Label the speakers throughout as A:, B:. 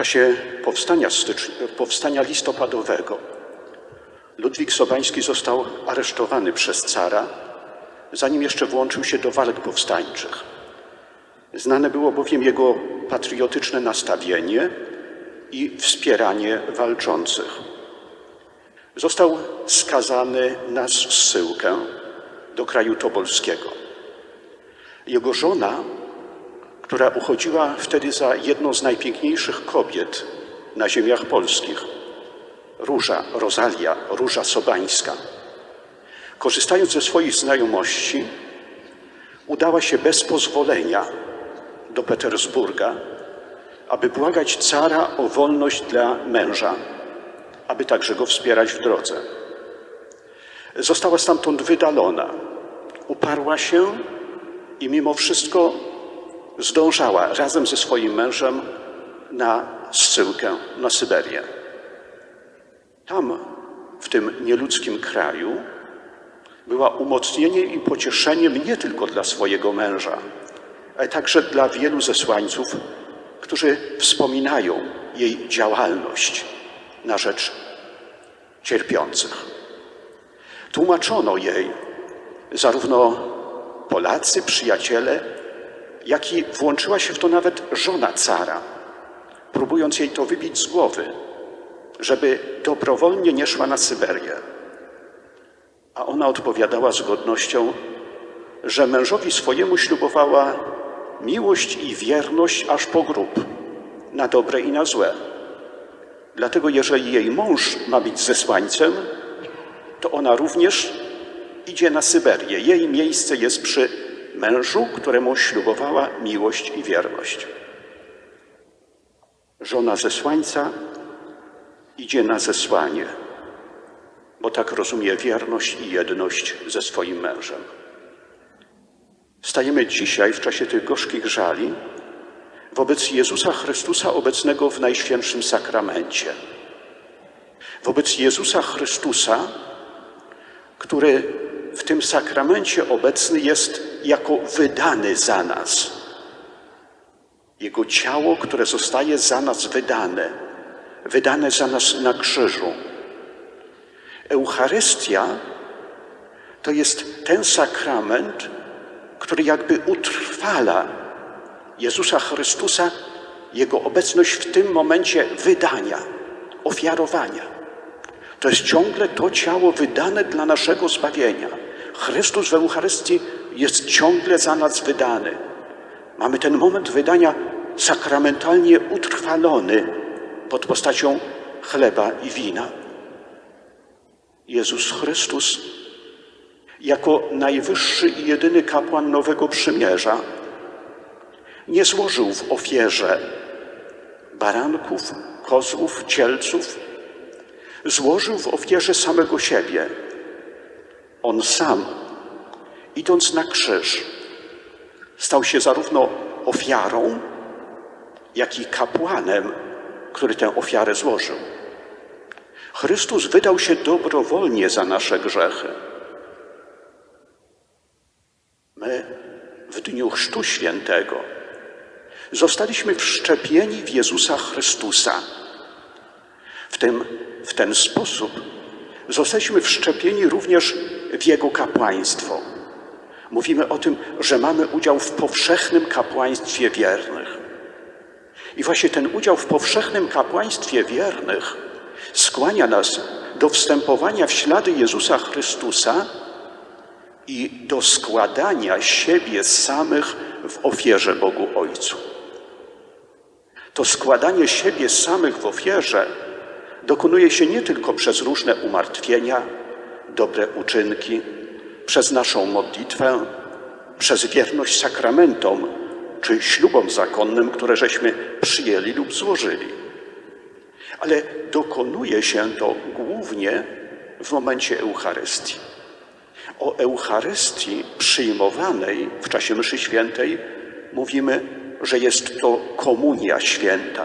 A: czasie powstania, powstania listopadowego Ludwik Sobański został aresztowany przez cara, zanim jeszcze włączył się do walk powstańczych. Znane było bowiem jego patriotyczne nastawienie i wspieranie walczących. Został skazany na zsyłkę do kraju tobolskiego. Jego żona, która uchodziła wtedy za jedną z najpiękniejszych kobiet na ziemiach polskich, Róża, Rozalia, Róża Sobańska, korzystając ze swoich znajomości, udała się bez pozwolenia do Petersburga, aby błagać cara o wolność dla męża, aby także go wspierać w drodze. Została stamtąd wydalona, uparła się i mimo wszystko zdążała razem ze swoim mężem na zsyłkę na Syberię. Tam, w tym nieludzkim kraju, była umocnieniem i pocieszeniem nie tylko dla swojego męża, ale także dla wielu zesłańców, którzy wspominają jej działalność na rzecz cierpiących. Tłumaczono jej zarówno Polacy, przyjaciele, jak i włączyła się w to nawet żona cara, próbując jej to wybić z głowy, żeby dobrowolnie nie szła na Syberię. A ona odpowiadała z godnością, że mężowi swojemu ślubowała miłość i wierność aż po grób, na dobre i na złe. Dlatego, jeżeli jej mąż ma być zesłańcem, to ona również idzie na Syberię. Jej miejsce jest przy mężu, któremu ślubowała miłość i wierność. Żona zesłańca idzie na zesłanie, bo tak rozumie wierność i jedność ze swoim mężem. Stajemy dzisiaj w czasie tych gorzkich żali wobec Jezusa Chrystusa obecnego w Najświętszym Sakramencie. Wobec Jezusa Chrystusa, który w tym sakramencie obecny jest jako wydany za nas. Jego ciało, które zostaje za nas wydane, wydane za nas na krzyżu. Eucharystia to jest ten sakrament, który jakby utrwala Jezusa Chrystusa, Jego obecność w tym momencie wydania, ofiarowania. To jest ciągle to ciało wydane dla naszego zbawienia. Chrystus w Eucharystii jest ciągle za nas wydany. Mamy ten moment wydania sakramentalnie utrwalony pod postacią chleba i wina. Jezus Chrystus jako najwyższy i jedyny kapłan Nowego Przymierza nie złożył w ofierze baranków, kozłów, cielców, złożył w ofierze samego siebie. On sam, idąc na krzyż, stał się zarówno ofiarą, jak i kapłanem, który tę ofiarę złożył. Chrystus wydał się dobrowolnie za nasze grzechy. My w dniu Chrztu Świętego zostaliśmy wszczepieni w Jezusa Chrystusa. W, tym, w ten sposób zostaliśmy wszczepieni również w Jego kapłaństwo. Mówimy o tym, że mamy udział w powszechnym kapłaństwie wiernych. I właśnie ten udział w powszechnym kapłaństwie wiernych skłania nas do wstępowania w ślady Jezusa Chrystusa i do składania siebie samych w ofierze Bogu Ojcu. To składanie siebie samych w ofierze dokonuje się nie tylko przez różne umartwienia, dobre uczynki, przez naszą modlitwę, przez wierność sakramentom czy ślubom zakonnym, które żeśmy przyjęli lub złożyli. Ale dokonuje się to głównie w momencie Eucharystii. O Eucharystii przyjmowanej w czasie mszy świętej mówimy, że jest to komunia święta,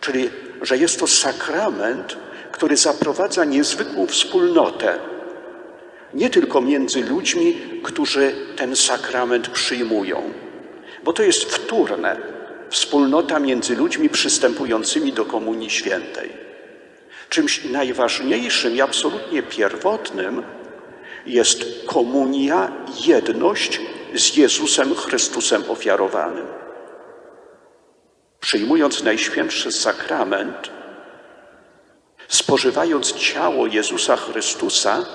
A: czyli że jest to sakrament, który zaprowadza niezwykłą wspólnotę, nie tylko między ludźmi, którzy ten sakrament przyjmują, bo to jest wtórne. wspólnota między ludźmi przystępującymi do Komunii Świętej. Czymś najważniejszym i absolutnie pierwotnym jest komunia, jedność z Jezusem Chrystusem ofiarowanym. Przyjmując Najświętszy Sakrament, spożywając ciało Jezusa Chrystusa,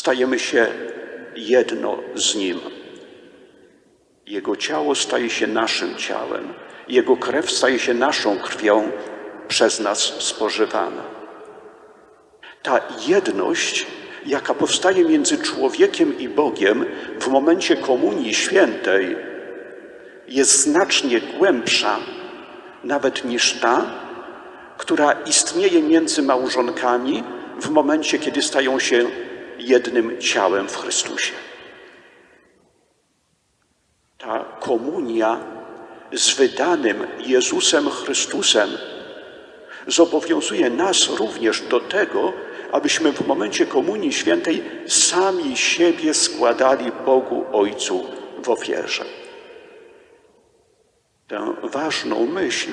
A: stajemy się jedno z Nim. Jego ciało staje się naszym ciałem, Jego krew staje się naszą krwią przez nas spożywana. Ta jedność, jaka powstaje między człowiekiem i Bogiem w momencie Komunii Świętej, jest znacznie głębsza nawet niż ta, która istnieje między małżonkami w momencie, kiedy stają się jednym ciałem w Chrystusie. Ta komunia z wydanym Jezusem Chrystusem zobowiązuje nas również do tego, abyśmy w momencie Komunii Świętej sami siebie składali Bogu Ojcu w ofierze. Tę ważną myśl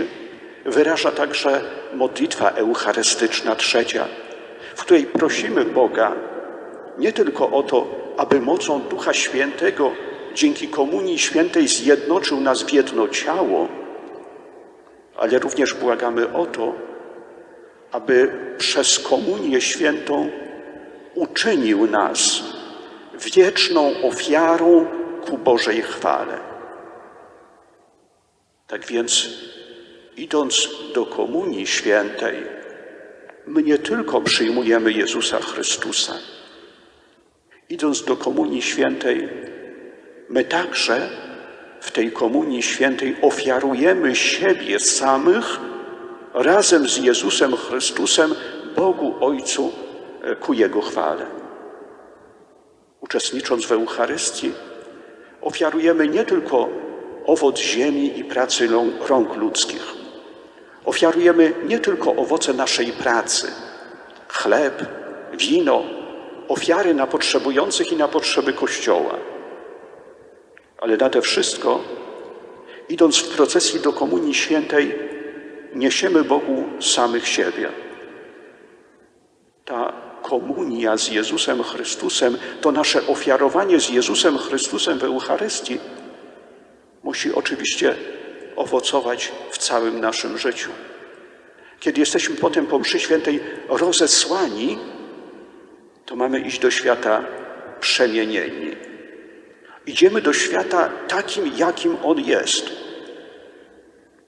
A: wyraża także modlitwa eucharystyczna trzecia, w której prosimy Boga nie tylko o to, aby mocą Ducha Świętego dzięki Komunii Świętej zjednoczył nas w jedno ciało, ale również błagamy o to, aby przez Komunię Świętą uczynił nas wieczną ofiarą ku Bożej chwale. Tak więc, idąc do Komunii Świętej, my nie tylko przyjmujemy Jezusa Chrystusa. Idąc do Komunii Świętej, my także w tej Komunii Świętej ofiarujemy siebie samych razem z Jezusem Chrystusem Bogu Ojcu e, ku Jego chwale. Uczestnicząc w Eucharystii, ofiarujemy nie tylko owoc ziemi i pracy rąk ludzkich. Ofiarujemy nie tylko owoce naszej pracy, chleb, wino, ofiary na potrzebujących i na potrzeby Kościoła. Ale nade wszystko, idąc w procesji do Komunii Świętej, niesiemy Bogu samych siebie. Ta komunia z Jezusem Chrystusem, to nasze ofiarowanie z Jezusem Chrystusem w Eucharystii musi oczywiście owocować w całym naszym życiu. Kiedy jesteśmy potem po mszy świętej rozesłani, to mamy iść do świata przemienieni. Idziemy do świata takim, jakim on jest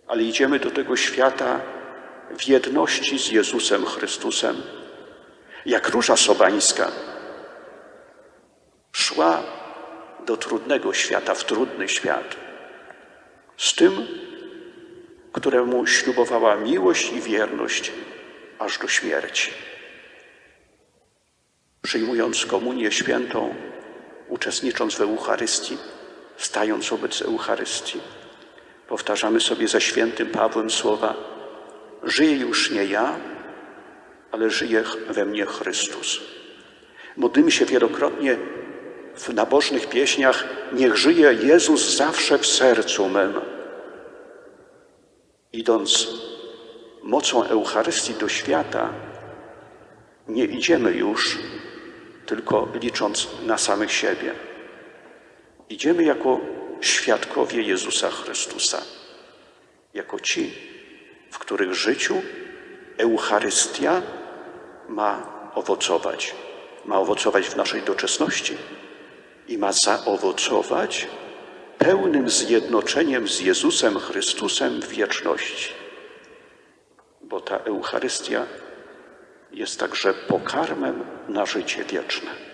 A: ale idziemy do tego świata w jedności z Jezusem Chrystusem. Jak róża sobańska szła do trudnego świata, w trudny świat, z tym, któremu ślubowała miłość i wierność aż do śmierci. Przyjmując komunię świętą, uczestnicząc w Eucharystii, stając wobec Eucharystii, Powtarzamy sobie ze świętym Pawłem słowa: Żyję już nie ja, ale żyje we mnie Chrystus. Modlimy się wielokrotnie w nabożnych pieśniach: Niech żyje Jezus zawsze w sercu mym. Idąc mocą Eucharystii do świata, nie idziemy już tylko licząc na samych siebie. Idziemy jako świadkowie Jezusa Chrystusa, jako ci, w których życiu Eucharystia ma owocować. Ma owocować w naszej doczesności i ma zaowocować pełnym zjednoczeniem z Jezusem Chrystusem w wieczności. Bo ta Eucharystia jest także pokarmem na życie wieczne.